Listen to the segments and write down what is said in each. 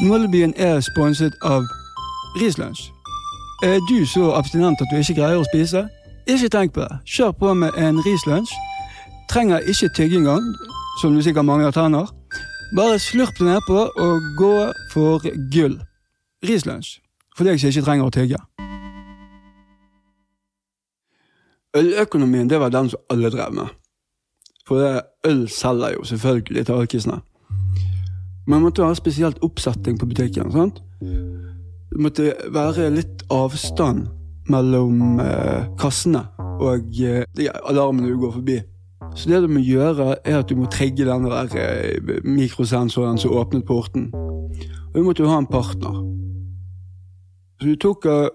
Nålebyen er sponset av Rislunsj. Er du så abstinent at du ikke greier å spise? Ikke tenk på det. Kjør på med en rislunsj. Trenger ikke tygge engang, som du sikkert mangler tenner. Bare slurp det nedpå og gå for gull. Rislunsj. For deg som ikke trenger å tygge. Øløkonomien det var den som alle drev med. For øl selger jo selvfølgelig til alkisene. Man måtte ha spesielt oppsetting på butikken. sant? Det måtte være litt avstand mellom eh, kassene og eh, alarmene du går forbi. Så det du må gjøre, er at du må trigge den der eh, mikrosensoren som åpnet porten. Og du måtte jo ha en partner. Så du tok eh,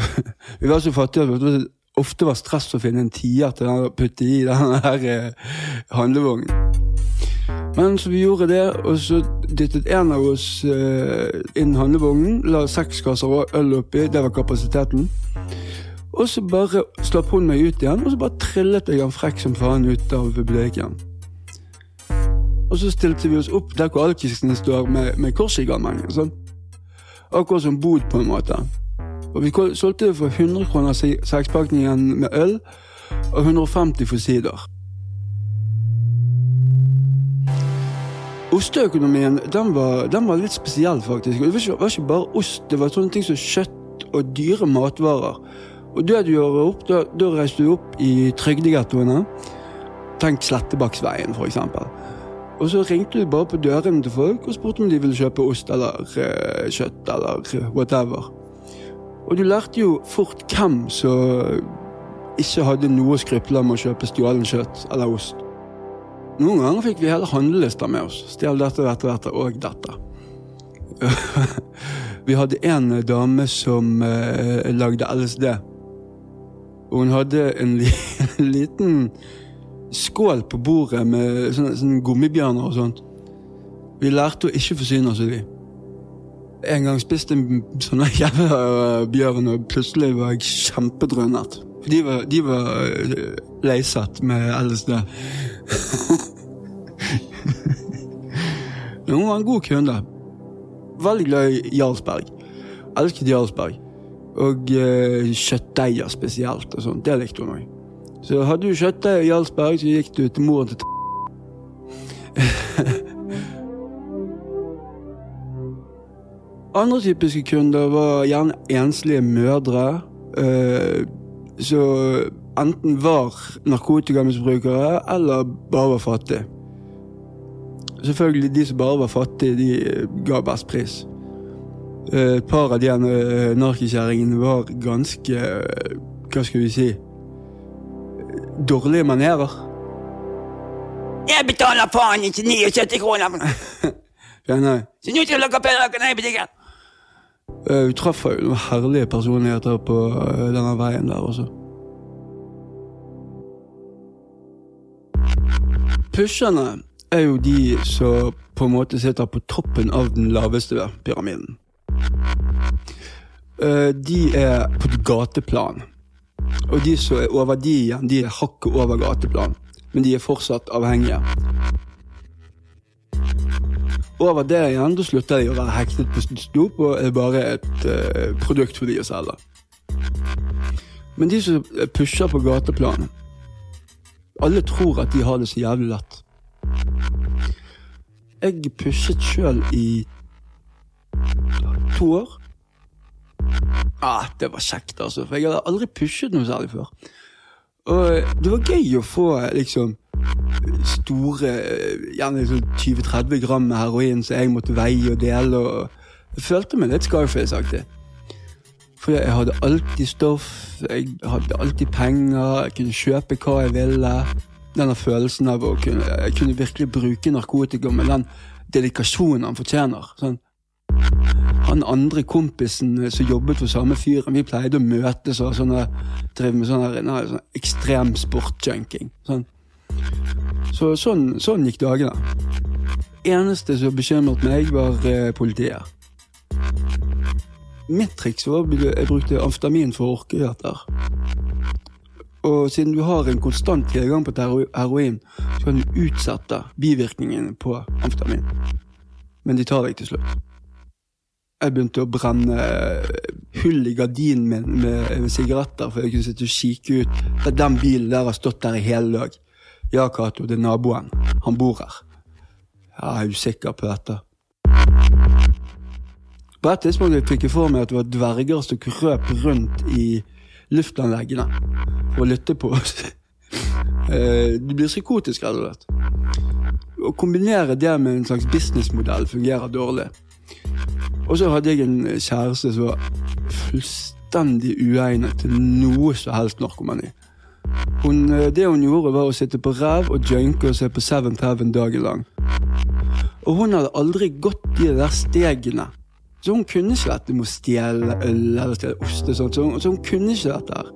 Vi var så fattige at det ofte var stress å finne en tier til å putte i den der eh, handlevognen. Men så vi gjorde det, og så dyttet en av oss eh, inn handlevognen, la seks kasser øl oppi, det var kapasiteten. Og så bare slapp hun meg ut igjen, og så bare trillet jeg han frekk som faen ut av bleken. Og så stilte vi oss opp der hvor alkisene står med, med korsigamangen. Sånn. Akkurat som bod, på en måte. Og vi solgte for 100 kroner sekspakningen med øl, og 150 for sider. Osteøkonomien den var, den var, litt spesiell, faktisk. Det var ikke, var ikke, bare ost, det var sånne ting som kjøtt og dyre matvarer. Og det du gjør opp, da, da reiste du opp i trygdegettoene. Tenk Slettebaksveien, for eksempel. Og så ringte du bare på dørene til folk og spurte om de ville kjøpe ost eller uh, kjøtt eller whatever. Og du lærte jo fort hvem som ikke hadde noe å skryple med å kjøpe stjålen kjøtt eller ost. Noen ganger fikk vi hele handlelister med oss. Stjel dette, dette, dette og dette. vi hadde en dame som eh, lagde LSD. Og hun hadde en, li liten skål på bordet med sånne, sånne gummibjørner og sånt. Vi lærte å ikke forsyne oss av de. En gang spiste en sånn jævla bjørn, og plutselig var jeg kjempedrønnet. De var, de var leiset leisatt med LSD. Hun var en god kunde. Veldig glad i Jarlsberg. Elsket Jarlsberg. Og eh, kjøttdeiger spesielt. og sånt. Det likte hun òg. Så hadde du kjøttdeig og Jarlsberg, så gikk du til moren til Andre typiske kunder var gjerne enslige mødre. Eh, så enten var narkotikamisbrukere eller bare var fattige. Selvfølgelig, de som bare var fattige, de ga best pris. Eh, et par av de eh, narkikjerringene var ganske eh, Hva skal vi si Dårlige manerer. Jeg betaler faen ikke 79 kroner! ja, nei. Så nå skal dere pille i butikken! Vi traff jo noen herlige personligheter på denne veien der også. Pusherne er jo de som på en måte sitter på toppen av den laveste pyramiden. Eh, de er på et gateplan. Og de som er over de igjen, de er hakket over gateplan. Men de er fortsatt avhengige. Over det igjen, da slutter de å være hektet på dop og er bare et uh, produkt for de å selge. Men de som pusher på gateplanet alle tror at de har det så jævlig lett. Jeg pushet sjøl i to år. Ah, det var kjekt, altså. For jeg hadde aldri pushet noe særlig før. Og det var gøy å få liksom store Gjerne liksom 20-30 gram med heroin som jeg måtte veie og dele. og Jeg følte meg litt Scarface-aktig. For jeg hadde alltid stoff, jeg hadde alltid penger, jeg kunne kjøpe hva jeg ville. Denne følelsen av å kunne, jeg kunne virkelig bruke narkotika med den dedikasjonen han fortjener. Sånn. Han andre kompisen som jobbet for samme fyren, vi pleide å møtes og sånne, drev med sånn ekstrem sportjunking. Sånn. Så, sånn, sånn gikk dagene. Eneste som bekymret meg, var eh, politiet. Mitt triks var at jeg brukte amfetamin for å orke dette. Og siden du har en konstant tilgang på heroin, så kan du utsette bivirkningene på amfetamin. Men de tar deg til slutt. Jeg begynte å brenne hull i gardinen min med, sigaretter, for jeg kunne sitte og kikke ut. Den bilen der har stått der i hele dag. Ja, Cato, det er naboen. Han bor her. Ja, jeg er usikker på dette. På et tidspunkt fikk jeg for meg at det var dverger som krøp rundt i luftanleggene for å lytte på oss. De blir psykotiske, rett og slett. Å kombinere det med en slags businessmodell fungerer dårlig. Og så hadde jeg en kjæreste som var fullstendig uegnet til noe som helst narkomani. Hun, eh, det hun gjorde, var å sitte på ræv og junke og se på Seventh Heaven dagen lang. Og hun hadde aldri gått de der stegene. Så hun kunne ikke dette med å stjele øl eller stjele ost. og sånt, så hun, så hun kunne ikke dette. her.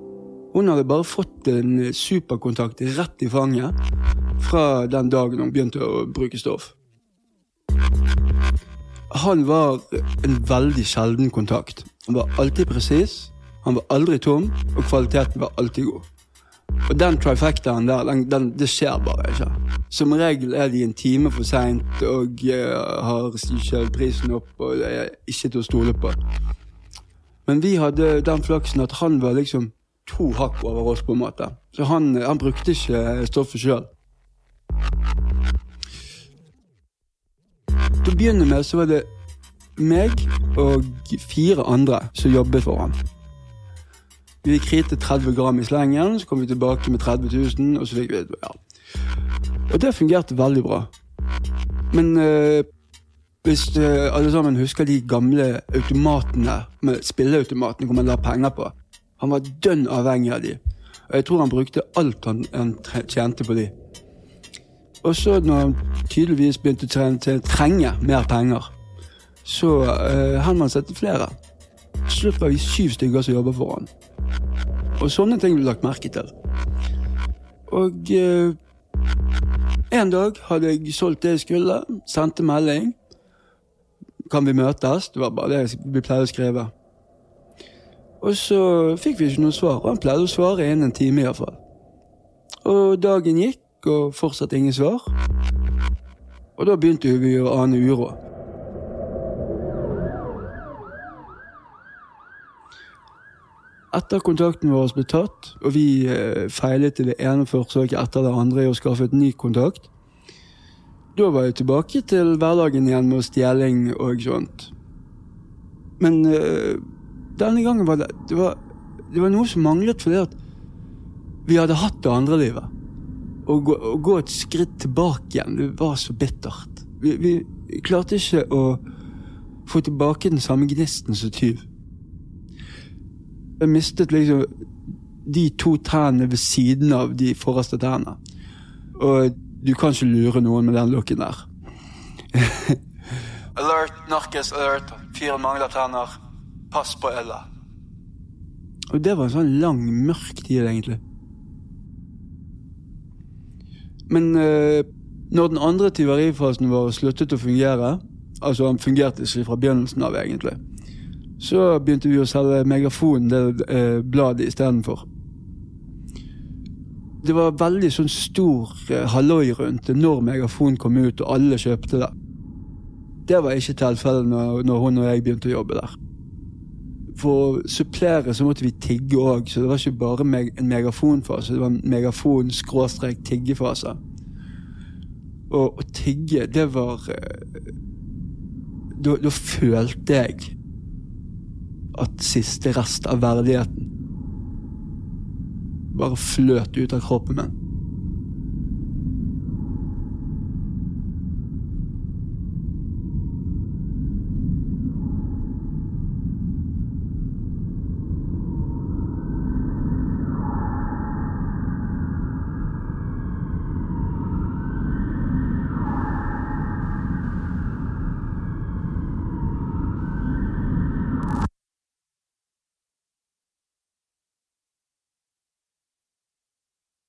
Hun hadde bare fått en superkontakt rett i fanget fra den dagen hun begynte å bruke stoff. Han var en veldig sjelden kontakt. Han var alltid presis, han var aldri tom, og kvaliteten var alltid god. Og den trifectaen der, den, den, det skjer bare ikke. Som regel er de en time for seint og har har prisen opp og er ikke til å stole på. Men vi hadde den flaksen at han var liksom to hakk over oss, på en måte. Så han, han brukte ikke stoffet sjøl. Til å begynne med så var det meg og fire andre som jobbet for ham. Vi krite 30 gram i slengen, så kom vi tilbake med 30 000, og så fikk vi ja. Og det fungerte veldig bra. Men eh, hvis eh, alle sammen husker de gamle automatene, med spilleautomatene hvor man la penger på Han var dønn avhengig av de. Og jeg tror han brukte alt han, han tjente på de. Og så når han tydeligvis begynte å trenge, mer penger, så uh, henvendte seg til flere. Til slutt var vi syv stykker som jobba for han. Og sånne ting ble lagt merke til. Og eh, en dag hadde jeg solgt det jeg skulle, sendte melding. Kan vi møtes? Det var bare det vi pleide å skrive. Og så fikk vi ikke noe svar, og han pleide å svare innen en time iallfall. Og dagen gikk, og fortsatt ingen svar. Og da begynte vi å ane uro. Etter kontakten vår ble tatt, og vi eh, feilet i det ene forsøket etter det andre i å skaffe et ny kontakt, da var jeg tilbake til hverdagen igjen med stjeling og sånt. Men øh, denne gangen var det, det var, det var noe som manglet fordi at vi hadde hatt det andre livet. Å gå, å gå et skritt tilbake igjen, det var så bittert. Vi, vi klarte ikke å få tilbake den samme gnisten som tyv. Jeg mistet liksom de to tennene ved siden av de forreste tennene. Og du kan ikke lure noen med den looken der. alert, narkis, alert. Fire mangler tenner. Pass på Ella. Og det var en sånn lang, mørk tid, egentlig. Men eh, når den andre tyverifasen vår sluttet å fungere, altså han fungerte ikke fra begynnelsen av, egentlig, så begynte vi å selge Megafon, det eh, bladet, istedenfor. Det var veldig sånn stor eh, halloi rundt det når Megafon kom ut og alle kjøpte det. Det var ikke tilfellet når, når hun og jeg begynte å jobbe der. For å supplere så måtte vi tigge òg, så det var ikke bare meg, en megafonfase, det var en megafon-tiggefase. Og å tigge, det var eh, Da, da følte jeg at siste rest av verdigheten bare fløt ut av kroppen min.